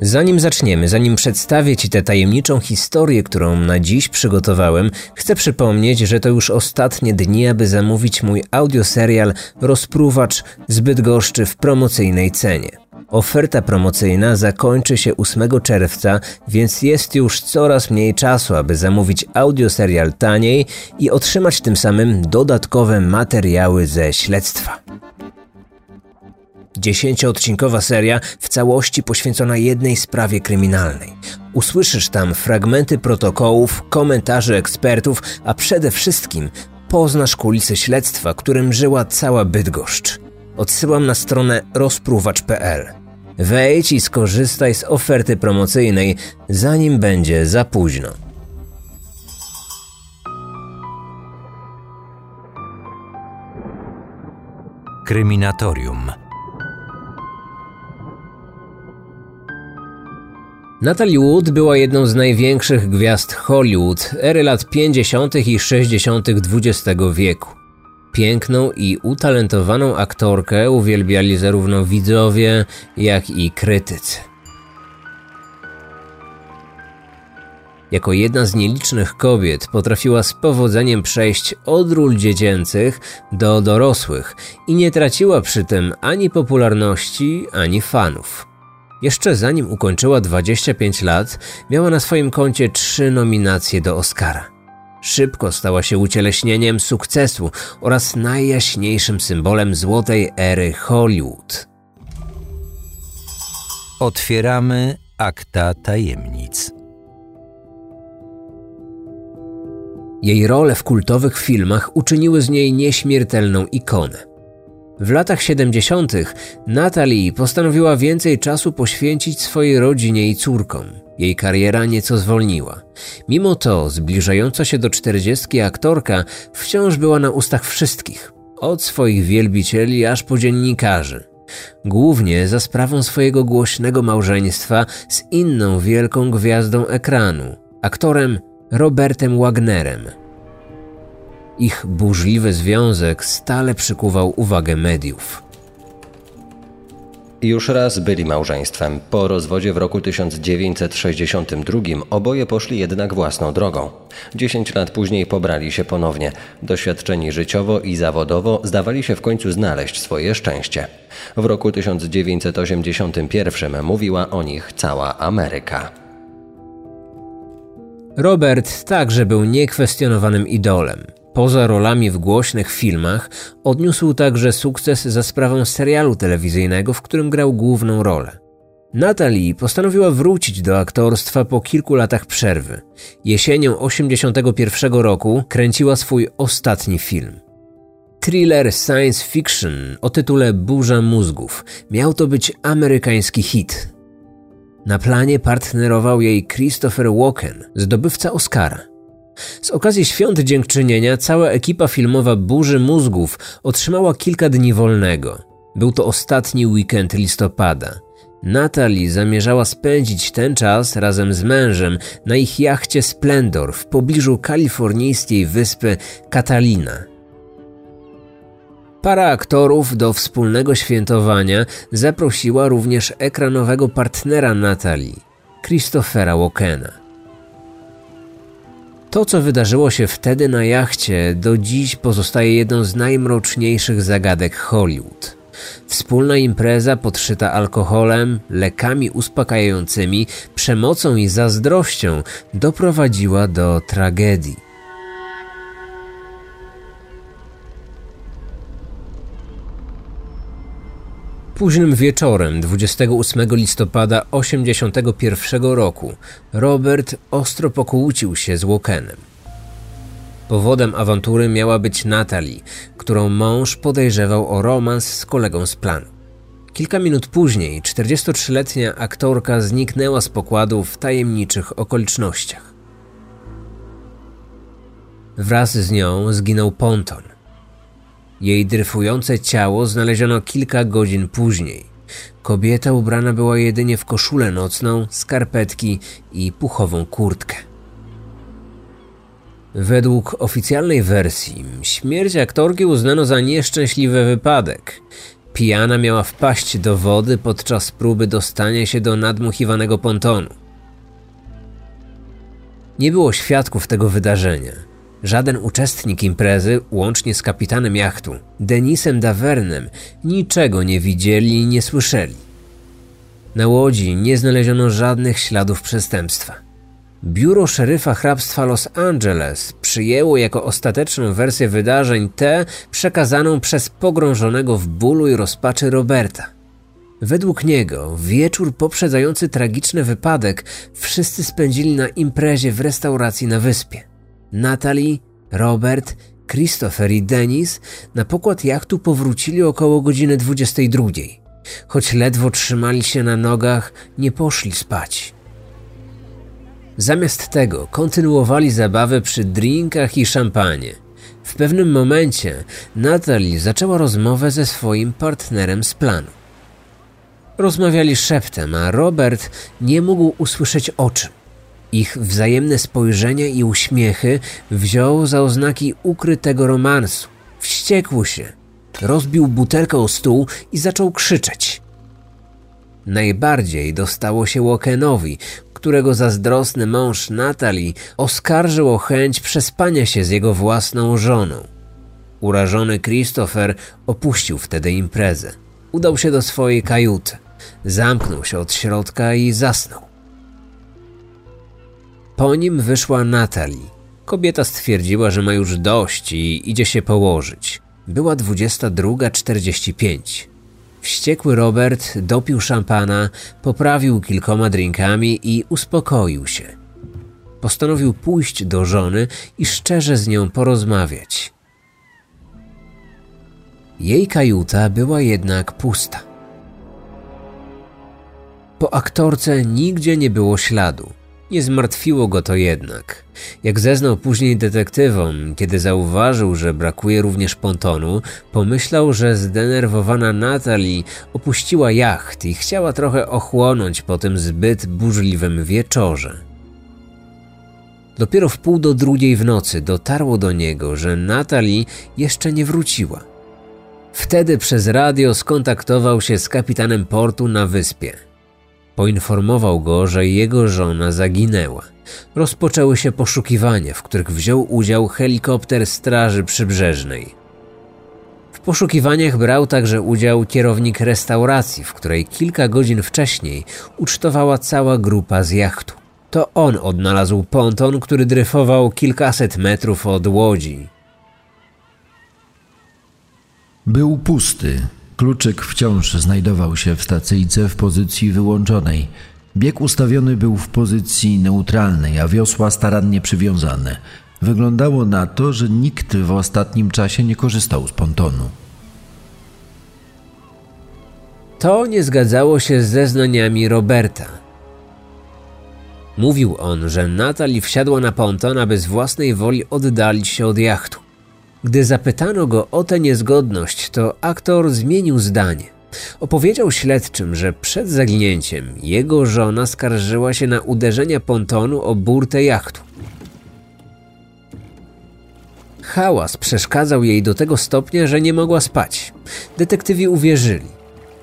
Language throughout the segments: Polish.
Zanim zaczniemy, zanim przedstawię Ci tę tajemniczą historię, którą na dziś przygotowałem, chcę przypomnieć, że to już ostatnie dni, aby zamówić mój audioserial Rozpruwacz zbyt goszczy w promocyjnej cenie. Oferta promocyjna zakończy się 8 czerwca, więc jest już coraz mniej czasu, aby zamówić audioserial taniej i otrzymać tym samym dodatkowe materiały ze śledztwa. Dziesięcioodcinkowa seria w całości poświęcona jednej sprawie kryminalnej. Usłyszysz tam fragmenty protokołów, komentarzy ekspertów, a przede wszystkim poznasz kulisy śledztwa, którym żyła cała Bydgoszcz. Odsyłam na stronę rozpruwacz.pl. Wejdź i skorzystaj z oferty promocyjnej, zanim będzie za późno. Kryminatorium. Natalie Wood była jedną z największych gwiazd Hollywood ery lat 50. i 60. XX wieku. Piękną i utalentowaną aktorkę uwielbiali zarówno widzowie, jak i krytycy. Jako jedna z nielicznych kobiet potrafiła z powodzeniem przejść od ról dziecięcych do dorosłych i nie traciła przy tym ani popularności, ani fanów. Jeszcze zanim ukończyła 25 lat, miała na swoim koncie trzy nominacje do Oscara. Szybko stała się ucieleśnieniem sukcesu oraz najjaśniejszym symbolem złotej ery Hollywood. Otwieramy akta tajemnic. Jej role w kultowych filmach uczyniły z niej nieśmiertelną ikonę. W latach 70. Natalie postanowiła więcej czasu poświęcić swojej rodzinie i córkom. Jej kariera nieco zwolniła. Mimo to zbliżająca się do czterdziestki aktorka wciąż była na ustach wszystkich, od swoich wielbicieli aż po dziennikarzy. Głównie za sprawą swojego głośnego małżeństwa z inną wielką gwiazdą ekranu, aktorem Robertem Wagnerem. Ich burzliwy związek stale przykuwał uwagę mediów. Już raz byli małżeństwem. Po rozwodzie w roku 1962 oboje poszli jednak własną drogą. Dziesięć lat później pobrali się ponownie. Doświadczeni życiowo i zawodowo zdawali się w końcu znaleźć swoje szczęście. W roku 1981 mówiła o nich cała Ameryka. Robert także był niekwestionowanym idolem. Poza rolami w głośnych filmach, odniósł także sukces za sprawą serialu telewizyjnego, w którym grał główną rolę. Natalie postanowiła wrócić do aktorstwa po kilku latach przerwy. Jesienią 1981 roku kręciła swój ostatni film. Thriller science fiction o tytule Burza mózgów miał to być amerykański hit. Na planie partnerował jej Christopher Walken, zdobywca Oscara. Z okazji świąt dziękczynienia cała ekipa filmowa Burzy Mózgów otrzymała kilka dni wolnego. Był to ostatni weekend listopada. Natalie zamierzała spędzić ten czas razem z mężem na ich jachcie Splendor w pobliżu kalifornijskiej wyspy Catalina. Para aktorów do wspólnego świętowania zaprosiła również ekranowego partnera Natalie, Christophera Walkena. To, co wydarzyło się wtedy na jachcie, do dziś pozostaje jedną z najmroczniejszych zagadek Hollywood. Wspólna impreza podszyta alkoholem, lekami uspokajającymi, przemocą i zazdrością doprowadziła do tragedii. Późnym wieczorem 28 listopada 1981 roku Robert ostro pokłócił się z Walkenem. Powodem awantury miała być Natalie, którą mąż podejrzewał o romans z kolegą z planu. Kilka minut później 43-letnia aktorka zniknęła z pokładu w tajemniczych okolicznościach. Wraz z nią zginął ponton. Jej dryfujące ciało znaleziono kilka godzin później. Kobieta ubrana była jedynie w koszulę nocną, skarpetki i puchową kurtkę. Według oficjalnej wersji śmierć aktorki uznano za nieszczęśliwy wypadek. Pijana miała wpaść do wody podczas próby dostania się do nadmuchiwanego pontonu. Nie było świadków tego wydarzenia. Żaden uczestnik imprezy, łącznie z kapitanem jachtu, Denisem Davernem, niczego nie widzieli i nie słyszeli. Na łodzi nie znaleziono żadnych śladów przestępstwa. Biuro szeryfa hrabstwa Los Angeles przyjęło jako ostateczną wersję wydarzeń tę przekazaną przez pogrążonego w bólu i rozpaczy Roberta. Według niego wieczór poprzedzający tragiczny wypadek wszyscy spędzili na imprezie w restauracji na wyspie. Natalie, Robert, Christopher i Denis na pokład jachtu powrócili około godziny 22. Choć ledwo trzymali się na nogach, nie poszli spać. Zamiast tego kontynuowali zabawę przy drinkach i szampanie. W pewnym momencie Natalie zaczęła rozmowę ze swoim partnerem z planu. Rozmawiali szeptem, a Robert nie mógł usłyszeć o czym. Ich wzajemne spojrzenia i uśmiechy wziął za oznaki ukrytego romansu. Wściekł się, rozbił butelkę o stół i zaczął krzyczeć. Najbardziej dostało się Łokenowi, którego zazdrosny mąż Natalii oskarżył o chęć przespania się z jego własną żoną. Urażony Christopher opuścił wtedy imprezę. Udał się do swojej kajuty, zamknął się od środka i zasnął. Po nim wyszła Natalie. Kobieta stwierdziła, że ma już dość i idzie się położyć. Była 22.45. Wściekły Robert dopił szampana, poprawił kilkoma drinkami i uspokoił się. Postanowił pójść do żony i szczerze z nią porozmawiać. Jej kajuta była jednak pusta. Po aktorce nigdzie nie było śladu. Nie zmartwiło go to jednak. Jak zeznał później detektywom, kiedy zauważył, że brakuje również pontonu, pomyślał, że zdenerwowana Natalie opuściła jacht i chciała trochę ochłonąć po tym zbyt burzliwym wieczorze. Dopiero w pół do drugiej w nocy dotarło do niego, że Natalie jeszcze nie wróciła. Wtedy przez radio skontaktował się z kapitanem portu na wyspie – Poinformował go, że jego żona zaginęła. Rozpoczęły się poszukiwania, w których wziął udział helikopter Straży Przybrzeżnej. W poszukiwaniach brał także udział kierownik restauracji, w której kilka godzin wcześniej ucztowała cała grupa z jachtu. To on odnalazł ponton, który dryfował kilkaset metrów od łodzi. Był pusty, Kluczyk wciąż znajdował się w stacyjce w pozycji wyłączonej. Bieg ustawiony był w pozycji neutralnej, a wiosła starannie przywiązane. Wyglądało na to, że nikt w ostatnim czasie nie korzystał z pontonu. To nie zgadzało się z zeznaniami Roberta. Mówił on, że Natalie wsiadła na ponton, aby z własnej woli oddalić się od jachtu. Gdy zapytano go o tę niezgodność, to aktor zmienił zdanie. Opowiedział śledczym, że przed zaginięciem jego żona skarżyła się na uderzenia pontonu o burtę jachtu. Hałas przeszkadzał jej do tego stopnia, że nie mogła spać. Detektywi uwierzyli.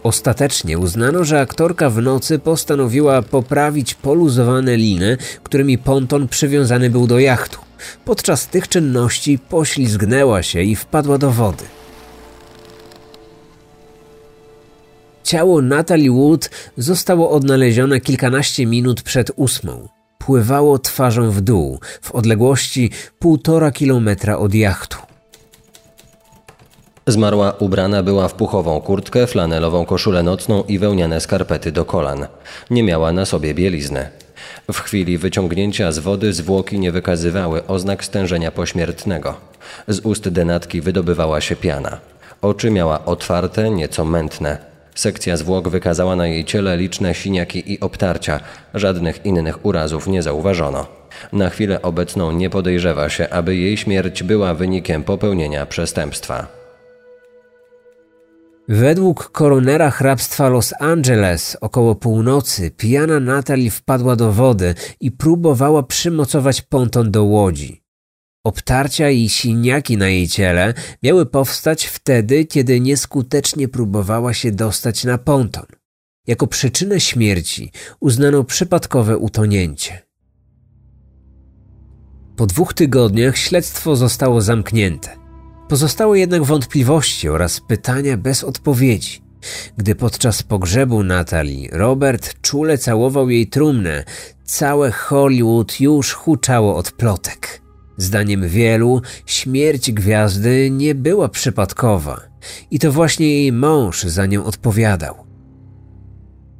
Ostatecznie uznano, że aktorka w nocy postanowiła poprawić poluzowane liny, którymi ponton przywiązany był do jachtu. Podczas tych czynności poślizgnęła się i wpadła do wody. Ciało Natalie Wood zostało odnalezione kilkanaście minut przed ósmą. Pływało twarzą w dół, w odległości półtora kilometra od jachtu. Zmarła ubrana była w puchową kurtkę, flanelową koszulę nocną i wełniane skarpety do kolan. Nie miała na sobie bielizny. W chwili wyciągnięcia z wody zwłoki nie wykazywały oznak stężenia pośmiertnego. Z ust denatki wydobywała się piana. Oczy miała otwarte, nieco mętne. Sekcja zwłok wykazała na jej ciele liczne siniaki i obtarcia. Żadnych innych urazów nie zauważono. Na chwilę obecną nie podejrzewa się, aby jej śmierć była wynikiem popełnienia przestępstwa. Według koronera hrabstwa Los Angeles około północy pijana Natalie wpadła do wody i próbowała przymocować ponton do łodzi. Obtarcia i siniaki na jej ciele miały powstać wtedy, kiedy nieskutecznie próbowała się dostać na ponton. Jako przyczynę śmierci uznano przypadkowe utonięcie. Po dwóch tygodniach śledztwo zostało zamknięte. Pozostały jednak wątpliwości oraz pytania bez odpowiedzi. Gdy podczas pogrzebu Natalii Robert czule całował jej trumnę, całe Hollywood już huczało od plotek. Zdaniem wielu, śmierć gwiazdy nie była przypadkowa i to właśnie jej mąż za nią odpowiadał.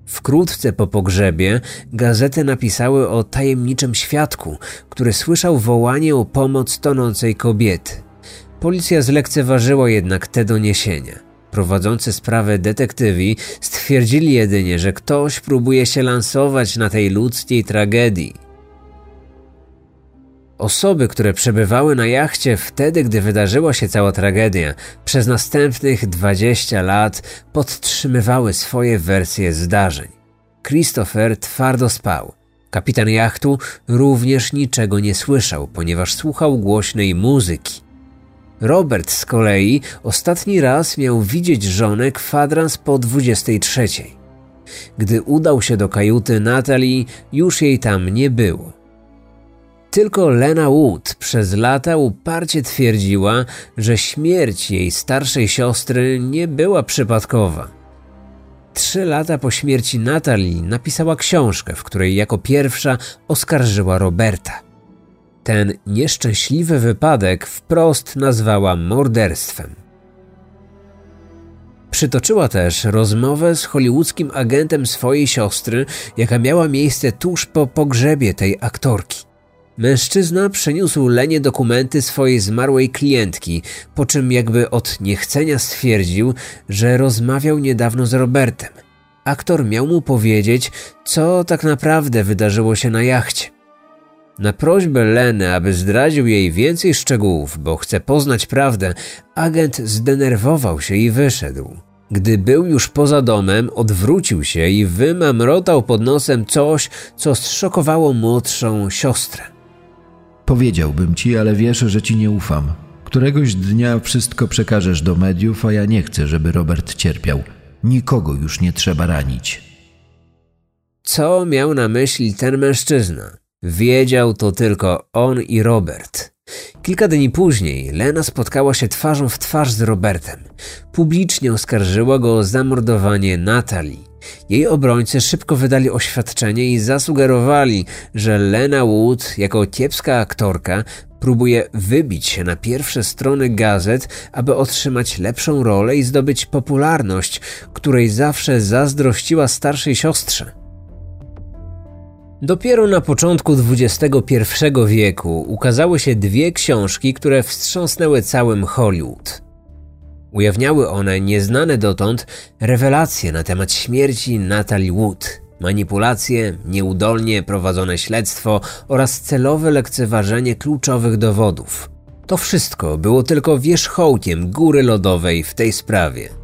Wkrótce po pogrzebie gazety napisały o tajemniczym świadku, który słyszał wołanie o pomoc tonącej kobiety. Policja zlekceważyła jednak te doniesienia. Prowadzący sprawę detektywi stwierdzili jedynie, że ktoś próbuje się lansować na tej ludzkiej tragedii. Osoby, które przebywały na jachcie wtedy, gdy wydarzyła się cała tragedia, przez następnych 20 lat podtrzymywały swoje wersje zdarzeń. Christopher twardo spał. Kapitan jachtu również niczego nie słyszał, ponieważ słuchał głośnej muzyki. Robert z kolei ostatni raz miał widzieć żonę kwadrans po 23. Gdy udał się do kajuty Natalii, już jej tam nie było. Tylko Lena Wood przez lata uparcie twierdziła, że śmierć jej starszej siostry nie była przypadkowa. Trzy lata po śmierci Natalii napisała książkę, w której jako pierwsza oskarżyła Roberta. Ten nieszczęśliwy wypadek wprost nazwała morderstwem. Przytoczyła też rozmowę z hollywoodzkim agentem swojej siostry, jaka miała miejsce tuż po pogrzebie tej aktorki. Mężczyzna przeniósł Lenie dokumenty swojej zmarłej klientki, po czym jakby od niechcenia stwierdził, że rozmawiał niedawno z Robertem. Aktor miał mu powiedzieć, co tak naprawdę wydarzyło się na jachcie. Na prośbę Leny, aby zdradził jej więcej szczegółów, bo chce poznać prawdę, agent zdenerwował się i wyszedł. Gdy był już poza domem, odwrócił się i wymamrotał pod nosem coś, co zszokowało młodszą siostrę. Powiedziałbym ci, ale wiesz, że ci nie ufam. Któregoś dnia wszystko przekażesz do mediów, a ja nie chcę, żeby Robert cierpiał. Nikogo już nie trzeba ranić. Co miał na myśli ten mężczyzna? Wiedział to tylko on i Robert. Kilka dni później Lena spotkała się twarzą w twarz z Robertem. Publicznie oskarżyła go o zamordowanie Natalii. Jej obrońcy szybko wydali oświadczenie i zasugerowali, że Lena Wood, jako kiepska aktorka, próbuje wybić się na pierwsze strony gazet, aby otrzymać lepszą rolę i zdobyć popularność, której zawsze zazdrościła starszej siostrze. Dopiero na początku XXI wieku ukazały się dwie książki, które wstrząsnęły całym Hollywood. Ujawniały one nieznane dotąd rewelacje na temat śmierci Natalie Wood, manipulacje, nieudolnie prowadzone śledztwo oraz celowe lekceważenie kluczowych dowodów. To wszystko było tylko wierzchołkiem góry lodowej w tej sprawie.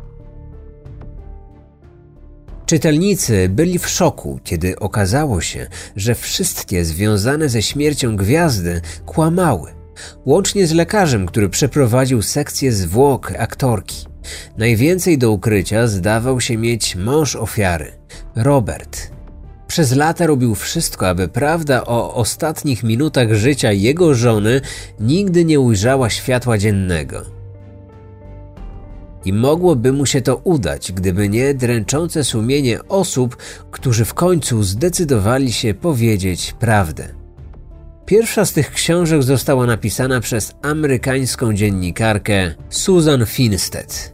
Czytelnicy byli w szoku, kiedy okazało się, że wszystkie związane ze śmiercią gwiazdy kłamały łącznie z lekarzem, który przeprowadził sekcję zwłok aktorki. Najwięcej do ukrycia zdawał się mieć mąż ofiary, Robert. Przez lata robił wszystko, aby prawda o ostatnich minutach życia jego żony nigdy nie ujrzała światła dziennego. I mogłoby mu się to udać, gdyby nie dręczące sumienie osób, którzy w końcu zdecydowali się powiedzieć prawdę. Pierwsza z tych książek została napisana przez amerykańską dziennikarkę Susan Finstead.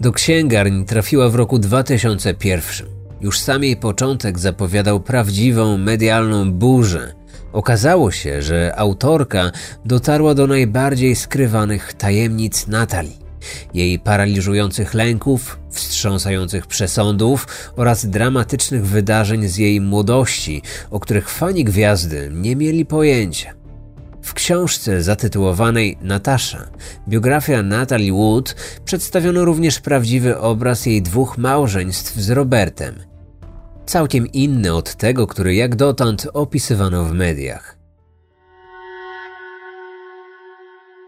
Do księgarni trafiła w roku 2001. Już sam jej początek zapowiadał prawdziwą medialną burzę. Okazało się, że autorka dotarła do najbardziej skrywanych tajemnic Natalii jej paraliżujących lęków, wstrząsających przesądów oraz dramatycznych wydarzeń z jej młodości, o których fani gwiazdy nie mieli pojęcia. W książce zatytułowanej Natasza, biografia Natalie Wood, przedstawiono również prawdziwy obraz jej dwóch małżeństw z Robertem. Całkiem inny od tego, który jak dotąd opisywano w mediach.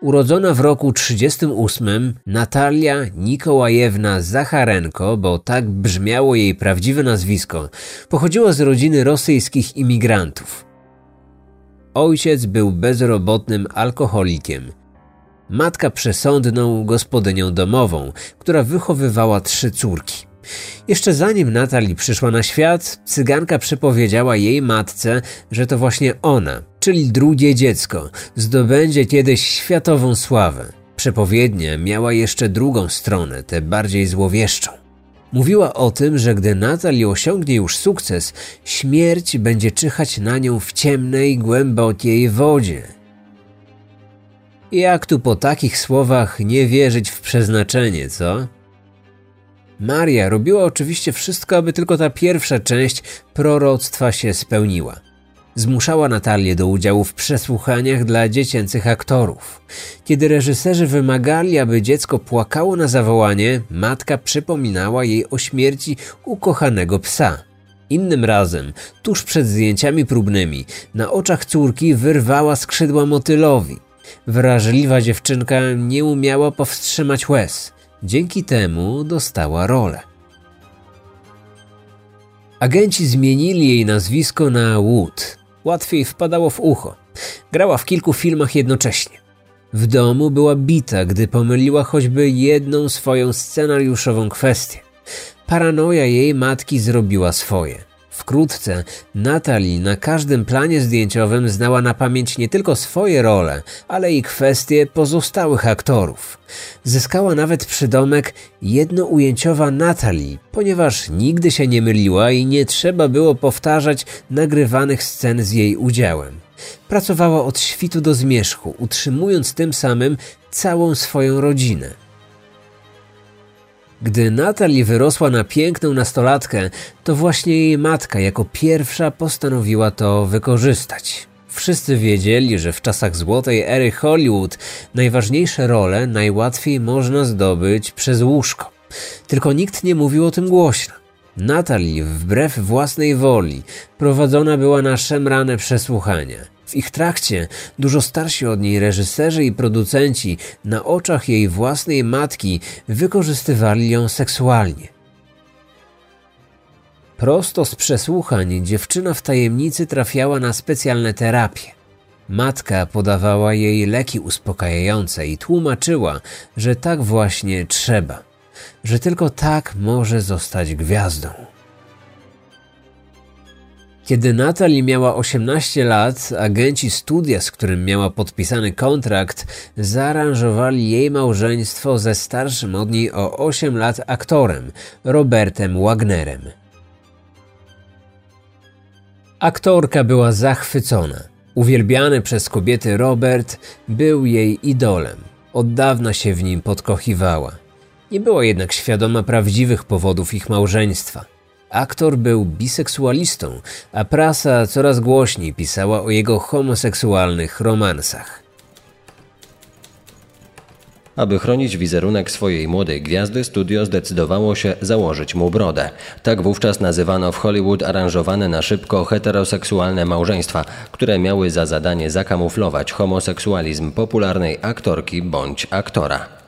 Urodzona w roku 38, Natalia Nikołajewna Zacharenko, bo tak brzmiało jej prawdziwe nazwisko, pochodziła z rodziny rosyjskich imigrantów. Ojciec był bezrobotnym alkoholikiem. Matka przesądną gospodynią domową, która wychowywała trzy córki. Jeszcze zanim Natalii przyszła na świat, cyganka przepowiedziała jej matce, że to właśnie ona, czyli drugie dziecko, zdobędzie kiedyś światową sławę. Przepowiednia miała jeszcze drugą stronę, tę bardziej złowieszczą. Mówiła o tym, że gdy Natalie osiągnie już sukces, śmierć będzie czyhać na nią w ciemnej, głębokiej wodzie. Jak tu po takich słowach nie wierzyć w przeznaczenie, co? Maria robiła oczywiście wszystko, aby tylko ta pierwsza część proroctwa się spełniła. Zmuszała Natalię do udziału w przesłuchaniach dla dziecięcych aktorów. Kiedy reżyserzy wymagali, aby dziecko płakało na zawołanie, matka przypominała jej o śmierci ukochanego psa. Innym razem, tuż przed zdjęciami próbnymi, na oczach córki wyrwała skrzydła motylowi. Wrażliwa dziewczynka nie umiała powstrzymać łez. Dzięki temu dostała rolę. Agenci zmienili jej nazwisko na Wood. Łatwiej wpadało w ucho. Grała w kilku filmach jednocześnie. W domu była bita, gdy pomyliła choćby jedną swoją scenariuszową kwestię. Paranoja jej matki zrobiła swoje. Wkrótce Natalie na każdym planie zdjęciowym znała na pamięć nie tylko swoje role, ale i kwestie pozostałych aktorów. Zyskała nawet przydomek jednoujęciowa Natalie, ponieważ nigdy się nie myliła i nie trzeba było powtarzać nagrywanych scen z jej udziałem. Pracowała od świtu do zmierzchu, utrzymując tym samym całą swoją rodzinę. Gdy Natalie wyrosła na piękną nastolatkę, to właśnie jej matka jako pierwsza postanowiła to wykorzystać. Wszyscy wiedzieli, że w czasach złotej ery Hollywood najważniejsze role najłatwiej można zdobyć przez łóżko. Tylko nikt nie mówił o tym głośno. Natalie, wbrew własnej woli, prowadzona była na szemrane przesłuchania. W ich trakcie dużo starsi od niej reżyserzy i producenci na oczach jej własnej matki wykorzystywali ją seksualnie. Prosto z przesłuchań dziewczyna w tajemnicy trafiała na specjalne terapie. Matka podawała jej leki uspokajające i tłumaczyła, że tak właśnie trzeba, że tylko tak może zostać gwiazdą. Kiedy Natalie miała 18 lat, agenci studia, z którym miała podpisany kontrakt, zaaranżowali jej małżeństwo ze starszym od niej o 8 lat aktorem, Robertem Wagnerem. Aktorka była zachwycona. Uwielbiany przez kobiety Robert był jej idolem. Od dawna się w nim podkochiwała. Nie była jednak świadoma prawdziwych powodów ich małżeństwa. Aktor był biseksualistą, a prasa coraz głośniej pisała o jego homoseksualnych romansach. Aby chronić wizerunek swojej młodej gwiazdy, studio zdecydowało się założyć mu brodę. Tak wówczas nazywano w Hollywood aranżowane na szybko heteroseksualne małżeństwa, które miały za zadanie zakamuflować homoseksualizm popularnej aktorki bądź aktora.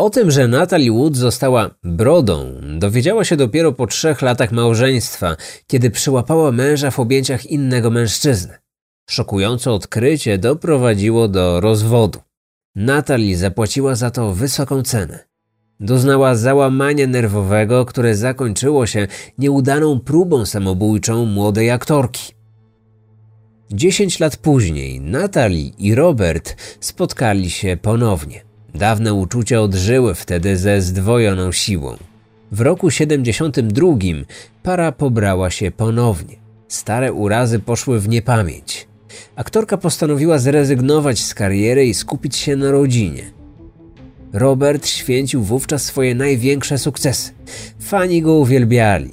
O tym, że Natalie Wood została brodą, dowiedziała się dopiero po trzech latach małżeństwa, kiedy przyłapała męża w objęciach innego mężczyzny. Szokujące odkrycie doprowadziło do rozwodu. Natalie zapłaciła za to wysoką cenę. Doznała załamania nerwowego, które zakończyło się nieudaną próbą samobójczą młodej aktorki. Dziesięć lat później Natalie i Robert spotkali się ponownie. Dawne uczucia odżyły wtedy ze zdwojoną siłą. W roku 72 para pobrała się ponownie. Stare urazy poszły w niepamięć. Aktorka postanowiła zrezygnować z kariery i skupić się na rodzinie. Robert święcił wówczas swoje największe sukcesy. Fani go uwielbiali.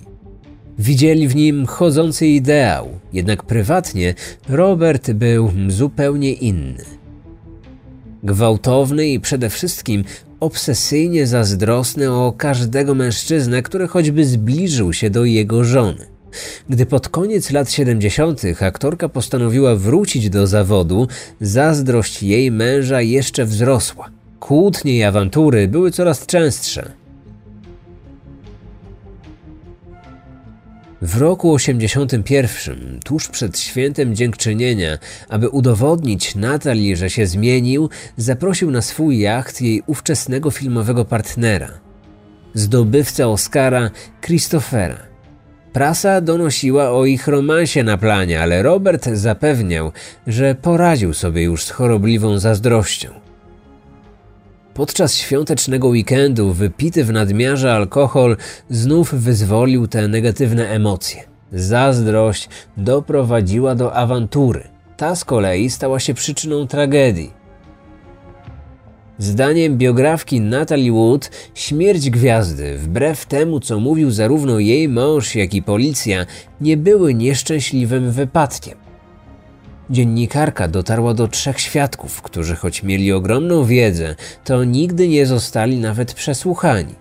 Widzieli w nim chodzący ideał, jednak prywatnie Robert był zupełnie inny gwałtowny i przede wszystkim obsesyjnie zazdrosny o każdego mężczyznę, który choćby zbliżył się do jego żony. Gdy pod koniec lat 70. aktorka postanowiła wrócić do zawodu, zazdrość jej męża jeszcze wzrosła. Kłótnie i awantury były coraz częstsze. W roku 81, tuż przed świętem dziękczynienia, aby udowodnić Natalii, że się zmienił, zaprosił na swój jacht jej ówczesnego filmowego partnera, zdobywcę Oscara Christophera. Prasa donosiła o ich romansie na planie, ale Robert zapewniał, że poradził sobie już z chorobliwą zazdrością. Podczas świątecznego weekendu wypity w nadmiarze alkohol znów wyzwolił te negatywne emocje. Zazdrość doprowadziła do awantury. Ta z kolei stała się przyczyną tragedii. Zdaniem biografki Natalie Wood, śmierć gwiazdy, wbrew temu co mówił zarówno jej mąż, jak i policja, nie były nieszczęśliwym wypadkiem. Dziennikarka dotarła do trzech świadków, którzy choć mieli ogromną wiedzę, to nigdy nie zostali nawet przesłuchani.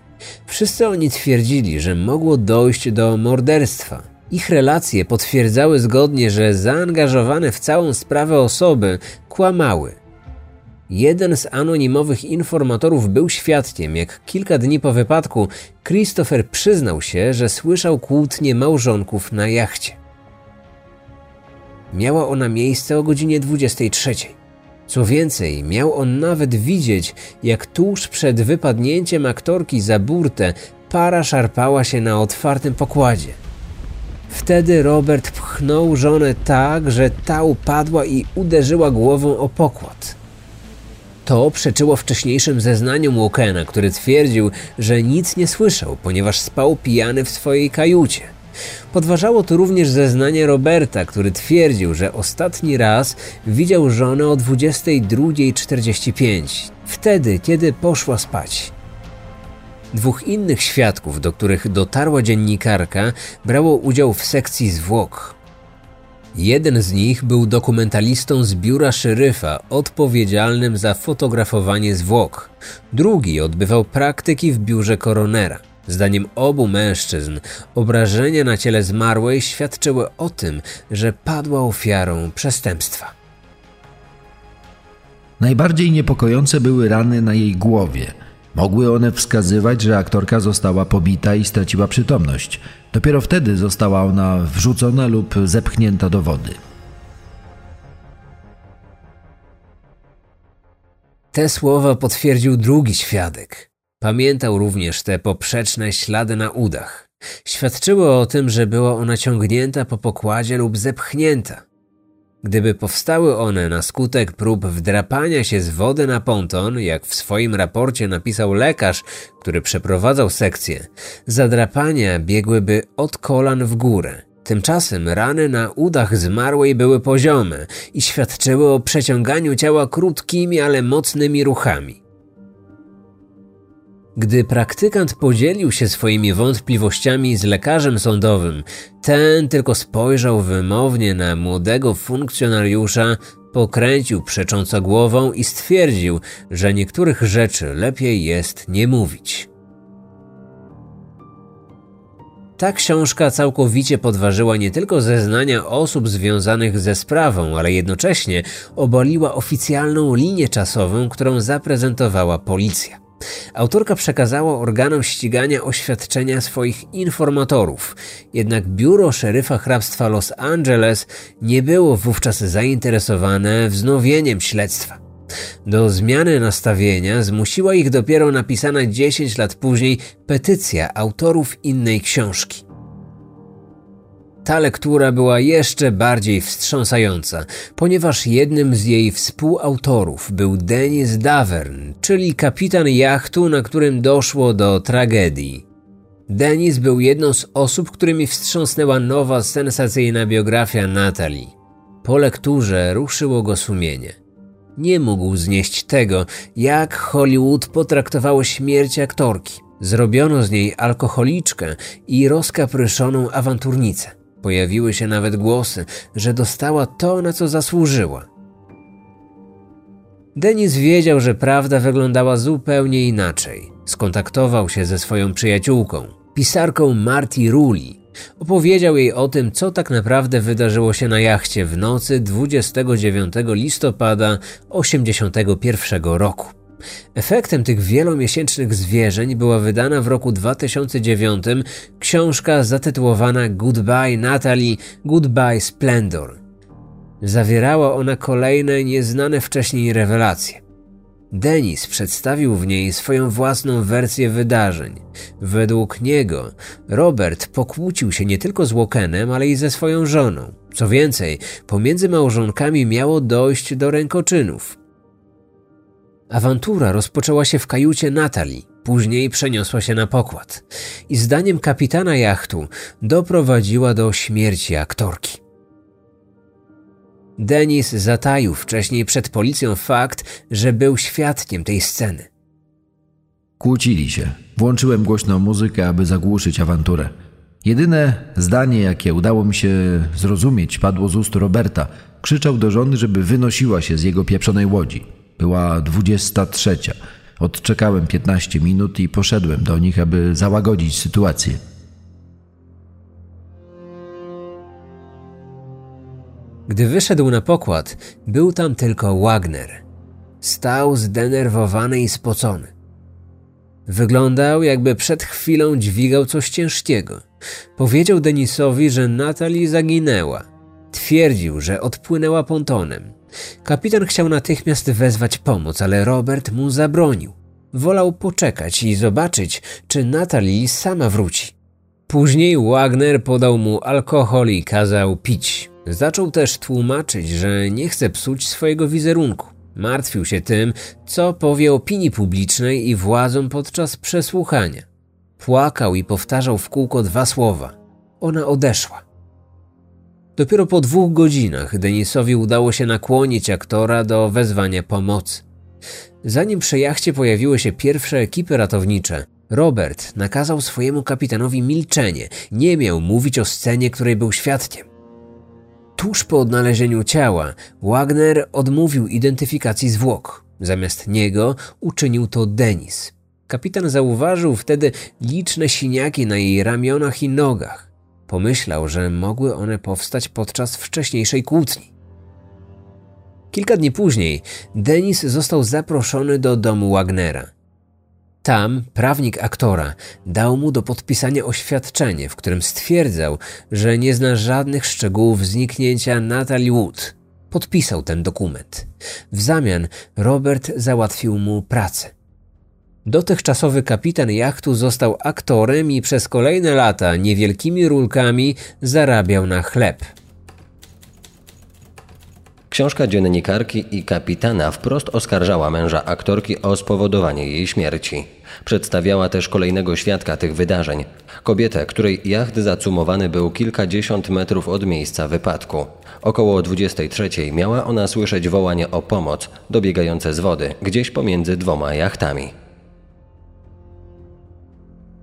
Wszyscy oni twierdzili, że mogło dojść do morderstwa. Ich relacje potwierdzały zgodnie, że zaangażowane w całą sprawę osoby kłamały. Jeden z anonimowych informatorów był świadkiem, jak kilka dni po wypadku Christopher przyznał się, że słyszał kłótnie małżonków na jachcie. Miała ona miejsce o godzinie 23. Co więcej, miał on nawet widzieć, jak tuż przed wypadnięciem aktorki za burtę para szarpała się na otwartym pokładzie. Wtedy Robert pchnął żonę tak, że ta upadła i uderzyła głową o pokład. To przeczyło wcześniejszym zeznaniom Walkena, który twierdził, że nic nie słyszał, ponieważ spał pijany w swojej kajucie. Podważało to również zeznanie Roberta, który twierdził, że ostatni raz widział żonę o 22.45, wtedy, kiedy poszła spać. Dwóch innych świadków, do których dotarła dziennikarka, brało udział w sekcji zwłok. Jeden z nich był dokumentalistą z biura szeryfa odpowiedzialnym za fotografowanie zwłok. Drugi odbywał praktyki w biurze koronera. Zdaniem obu mężczyzn, obrażenia na ciele zmarłej świadczyły o tym, że padła ofiarą przestępstwa. Najbardziej niepokojące były rany na jej głowie. Mogły one wskazywać, że aktorka została pobita i straciła przytomność. Dopiero wtedy została ona wrzucona lub zepchnięta do wody. Te słowa potwierdził drugi świadek. Pamiętał również te poprzeczne ślady na udach. Świadczyły o tym, że była ona ciągnięta po pokładzie lub zepchnięta. Gdyby powstały one na skutek prób wdrapania się z wody na ponton, jak w swoim raporcie napisał lekarz, który przeprowadzał sekcję, zadrapania biegłyby od kolan w górę. Tymczasem rany na udach zmarłej były poziome i świadczyły o przeciąganiu ciała krótkimi, ale mocnymi ruchami. Gdy praktykant podzielił się swoimi wątpliwościami z lekarzem sądowym, ten tylko spojrzał wymownie na młodego funkcjonariusza, pokręcił przecząco głową i stwierdził, że niektórych rzeczy lepiej jest nie mówić. Ta książka całkowicie podważyła nie tylko zeznania osób związanych ze sprawą, ale jednocześnie obaliła oficjalną linię czasową, którą zaprezentowała policja. Autorka przekazała organom ścigania oświadczenia swoich informatorów, jednak biuro szeryfa hrabstwa Los Angeles nie było wówczas zainteresowane wznowieniem śledztwa. Do zmiany nastawienia zmusiła ich dopiero napisana 10 lat później petycja autorów innej książki. Ta lektura była jeszcze bardziej wstrząsająca, ponieważ jednym z jej współautorów był Denis Davern, czyli kapitan jachtu, na którym doszło do tragedii. Denis był jedną z osób, którymi wstrząsnęła nowa, sensacyjna biografia Natalii. Po lekturze ruszyło go sumienie. Nie mógł znieść tego, jak Hollywood potraktowało śmierć aktorki. Zrobiono z niej alkoholiczkę i rozkapryszoną awanturnicę. Pojawiły się nawet głosy, że dostała to, na co zasłużyła. Denis wiedział, że prawda wyglądała zupełnie inaczej. Skontaktował się ze swoją przyjaciółką, pisarką Marty Ruli. Opowiedział jej o tym, co tak naprawdę wydarzyło się na jachcie w nocy 29 listopada 1981 roku. Efektem tych wielomiesięcznych zwierzeń była wydana w roku 2009 książka zatytułowana Goodbye Natalie, Goodbye Splendor. Zawierała ona kolejne nieznane wcześniej rewelacje. Denis przedstawił w niej swoją własną wersję wydarzeń. Według niego Robert pokłócił się nie tylko z Wokenem, ale i ze swoją żoną. Co więcej, pomiędzy małżonkami miało dojść do rękoczynów. Awantura rozpoczęła się w kajucie Natalii, później przeniosła się na pokład i zdaniem kapitana jachtu doprowadziła do śmierci aktorki. Denis zataił wcześniej przed policją fakt, że był świadkiem tej sceny. Kłócili się. Włączyłem głośną muzykę, aby zagłuszyć awanturę. Jedyne zdanie, jakie udało mi się zrozumieć, padło z ust Roberta. Krzyczał do żony, żeby wynosiła się z jego pieprzonej łodzi. Była dwudziesta trzecia. Odczekałem 15 minut i poszedłem do nich, aby załagodzić sytuację. Gdy wyszedł na pokład, był tam tylko Wagner. Stał zdenerwowany i spocony. Wyglądał, jakby przed chwilą dźwigał coś ciężkiego. Powiedział Denisowi, że Natalie zaginęła. Twierdził, że odpłynęła pontonem. Kapitan chciał natychmiast wezwać pomoc, ale Robert mu zabronił. Wolał poczekać i zobaczyć, czy Natalie sama wróci. Później Wagner podał mu alkohol i kazał pić. Zaczął też tłumaczyć, że nie chce psuć swojego wizerunku. Martwił się tym, co powie opinii publicznej i władzom podczas przesłuchania. Płakał i powtarzał w kółko dwa słowa. Ona odeszła. Dopiero po dwóch godzinach Denisowi udało się nakłonić aktora do wezwania pomocy. Zanim przy jachcie pojawiły się pierwsze ekipy ratownicze, Robert nakazał swojemu kapitanowi milczenie, nie miał mówić o scenie, której był świadkiem. Tuż po odnalezieniu ciała Wagner odmówił identyfikacji zwłok. Zamiast niego uczynił to Denis. Kapitan zauważył wtedy liczne siniaki na jej ramionach i nogach. Pomyślał, że mogły one powstać podczas wcześniejszej kłótni. Kilka dni później Denis został zaproszony do domu Wagnera. Tam prawnik aktora dał mu do podpisania oświadczenie, w którym stwierdzał, że nie zna żadnych szczegółów zniknięcia Natalie Wood. Podpisał ten dokument. W zamian Robert załatwił mu pracę. Dotychczasowy kapitan jachtu został aktorem i przez kolejne lata niewielkimi rulkami zarabiał na chleb. Książka dziennikarki i kapitana wprost oskarżała męża aktorki o spowodowanie jej śmierci. Przedstawiała też kolejnego świadka tych wydarzeń. Kobietę, której jacht zacumowany był kilkadziesiąt metrów od miejsca wypadku. Około 23 miała ona słyszeć wołanie o pomoc dobiegające z wody, gdzieś pomiędzy dwoma jachtami.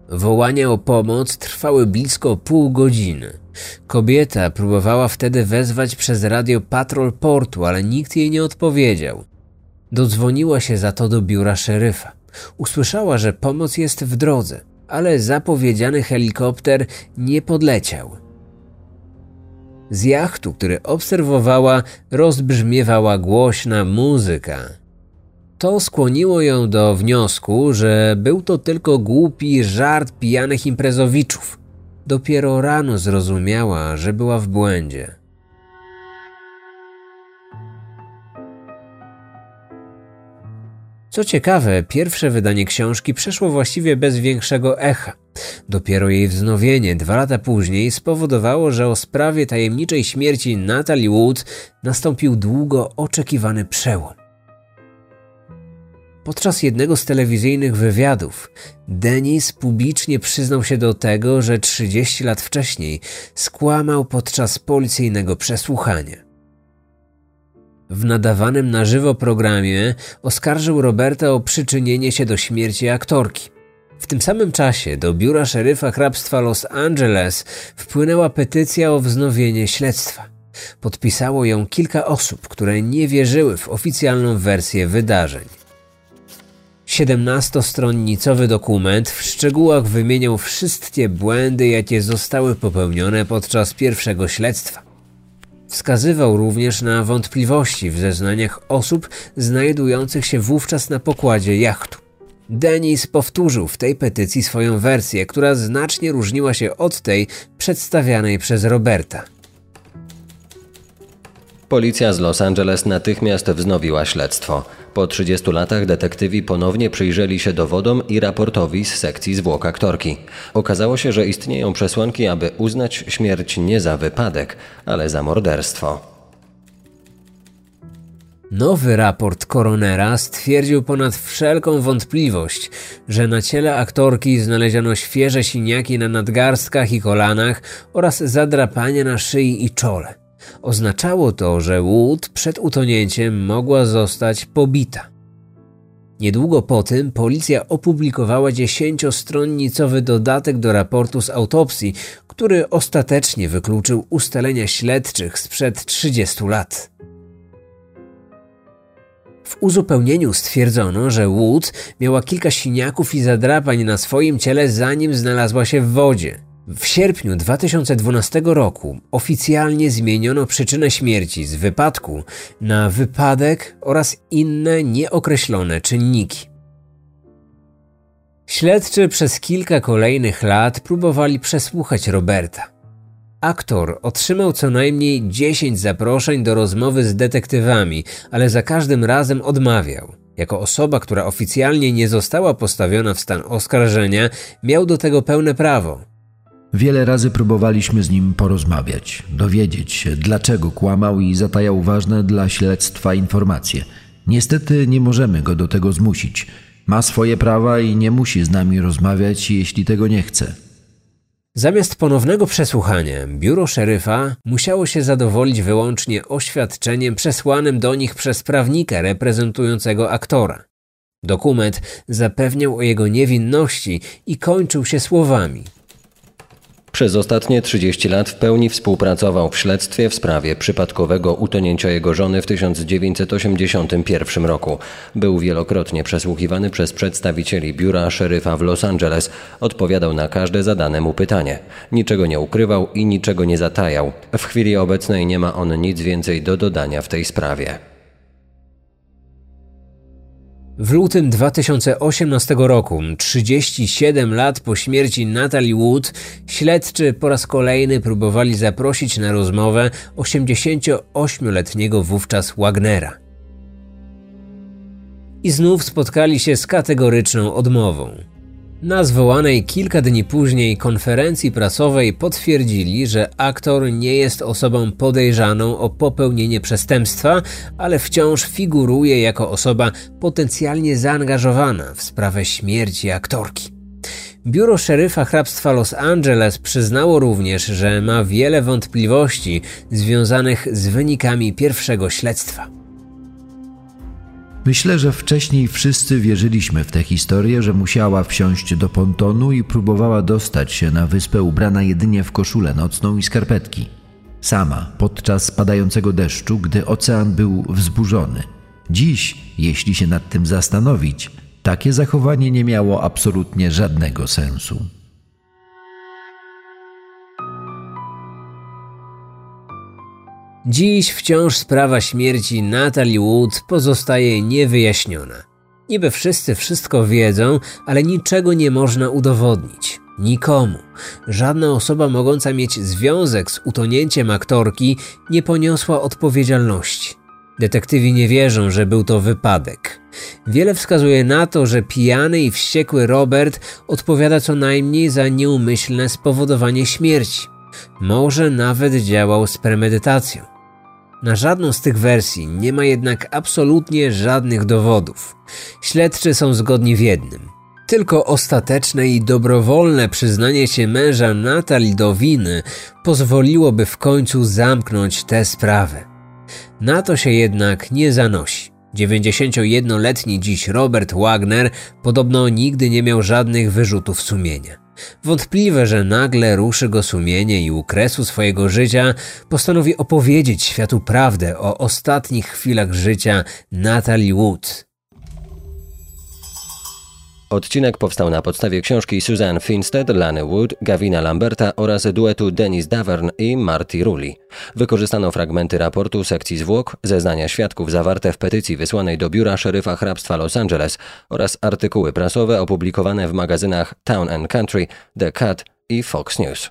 Wołania o pomoc trwały blisko pół godziny. Kobieta próbowała wtedy wezwać przez radio patrol portu, ale nikt jej nie odpowiedział. Dodzwoniła się za to do biura szeryfa. Usłyszała, że pomoc jest w drodze, ale zapowiedziany helikopter nie podleciał. Z jachtu, który obserwowała, rozbrzmiewała głośna muzyka. To skłoniło ją do wniosku, że był to tylko głupi żart pijanych imprezowiczów. Dopiero rano zrozumiała, że była w błędzie. Co ciekawe, pierwsze wydanie książki przeszło właściwie bez większego echa. Dopiero jej wznowienie dwa lata później spowodowało, że o sprawie tajemniczej śmierci Natalie Wood nastąpił długo oczekiwany przełom. Podczas jednego z telewizyjnych wywiadów Denis publicznie przyznał się do tego, że 30 lat wcześniej skłamał podczas policyjnego przesłuchania. W nadawanym na żywo programie oskarżył Roberta o przyczynienie się do śmierci aktorki. W tym samym czasie do biura szeryfa hrabstwa Los Angeles wpłynęła petycja o wznowienie śledztwa. Podpisało ją kilka osób, które nie wierzyły w oficjalną wersję wydarzeń. 17-stronnicowy dokument w szczegółach wymieniał wszystkie błędy, jakie zostały popełnione podczas pierwszego śledztwa. Wskazywał również na wątpliwości w zeznaniach osób znajdujących się wówczas na pokładzie jachtu. Denis powtórzył w tej petycji swoją wersję, która znacznie różniła się od tej przedstawianej przez Roberta. Policja z Los Angeles natychmiast wznowiła śledztwo. Po 30 latach detektywi ponownie przyjrzeli się dowodom i raportowi z sekcji zwłok aktorki. Okazało się, że istnieją przesłanki, aby uznać śmierć nie za wypadek, ale za morderstwo. Nowy raport koronera stwierdził ponad wszelką wątpliwość, że na ciele aktorki znaleziono świeże siniaki na nadgarstkach i kolanach oraz zadrapania na szyi i czole. Oznaczało to, że Wood przed utonięciem mogła zostać pobita. Niedługo po tym policja opublikowała dziesięciostronnicowy dodatek do raportu z autopsji, który ostatecznie wykluczył ustalenia śledczych sprzed 30 lat. W uzupełnieniu stwierdzono, że Wood miała kilka siniaków i zadrapań na swoim ciele zanim znalazła się w wodzie. W sierpniu 2012 roku oficjalnie zmieniono przyczynę śmierci z wypadku na wypadek oraz inne nieokreślone czynniki. Śledczy przez kilka kolejnych lat próbowali przesłuchać Roberta. Aktor otrzymał co najmniej 10 zaproszeń do rozmowy z detektywami, ale za każdym razem odmawiał. Jako osoba, która oficjalnie nie została postawiona w stan oskarżenia, miał do tego pełne prawo. Wiele razy próbowaliśmy z nim porozmawiać, dowiedzieć się, dlaczego kłamał i zatajał ważne dla śledztwa informacje. Niestety nie możemy go do tego zmusić. Ma swoje prawa i nie musi z nami rozmawiać, jeśli tego nie chce. Zamiast ponownego przesłuchania, biuro szeryfa musiało się zadowolić wyłącznie oświadczeniem przesłanym do nich przez prawnika reprezentującego aktora. Dokument zapewniał o jego niewinności i kończył się słowami: przez ostatnie 30 lat w pełni współpracował w śledztwie w sprawie przypadkowego utonięcia jego żony w 1981 roku. Był wielokrotnie przesłuchiwany przez przedstawicieli biura szeryfa w Los Angeles. Odpowiadał na każde zadane mu pytanie. Niczego nie ukrywał i niczego nie zatajał. W chwili obecnej nie ma on nic więcej do dodania w tej sprawie. W lutym 2018 roku, 37 lat po śmierci Natalie Wood, śledczy po raz kolejny próbowali zaprosić na rozmowę 88-letniego wówczas Wagnera. I znów spotkali się z kategoryczną odmową. Na zwołanej kilka dni później konferencji prasowej potwierdzili, że aktor nie jest osobą podejrzaną o popełnienie przestępstwa, ale wciąż figuruje jako osoba potencjalnie zaangażowana w sprawę śmierci aktorki. Biuro szeryfa hrabstwa Los Angeles przyznało również, że ma wiele wątpliwości związanych z wynikami pierwszego śledztwa. Myślę, że wcześniej wszyscy wierzyliśmy w tę historię, że musiała wsiąść do pontonu i próbowała dostać się na wyspę ubrana jedynie w koszulę nocną i skarpetki. Sama, podczas padającego deszczu, gdy ocean był wzburzony. Dziś, jeśli się nad tym zastanowić, takie zachowanie nie miało absolutnie żadnego sensu. Dziś wciąż sprawa śmierci Natalie Wood pozostaje niewyjaśniona. Niby wszyscy wszystko wiedzą, ale niczego nie można udowodnić. Nikomu. Żadna osoba mogąca mieć związek z utonięciem aktorki nie poniosła odpowiedzialności. Detektywi nie wierzą, że był to wypadek. Wiele wskazuje na to, że pijany i wściekły Robert odpowiada co najmniej za nieumyślne spowodowanie śmierci. Może nawet działał z premedytacją. Na żadną z tych wersji nie ma jednak absolutnie żadnych dowodów. Śledczy są zgodni w jednym. Tylko ostateczne i dobrowolne przyznanie się męża Natalii do winy pozwoliłoby w końcu zamknąć tę sprawę. Na to się jednak nie zanosi. 91-letni dziś Robert Wagner podobno nigdy nie miał żadnych wyrzutów sumienia. Wątpliwe, że nagle ruszy go sumienie i u kresu swojego życia postanowi opowiedzieć światu prawdę o ostatnich chwilach życia Natalie Wood. Odcinek powstał na podstawie książki Suzanne Finstead, Lany Wood, Gavina Lamberta oraz duetu Denis Davern i Marty Rulli. Wykorzystano fragmenty raportu sekcji zwłok, zeznania świadków zawarte w petycji wysłanej do biura szeryfa hrabstwa Los Angeles oraz artykuły prasowe opublikowane w magazynach Town and Country, The Cut i Fox News.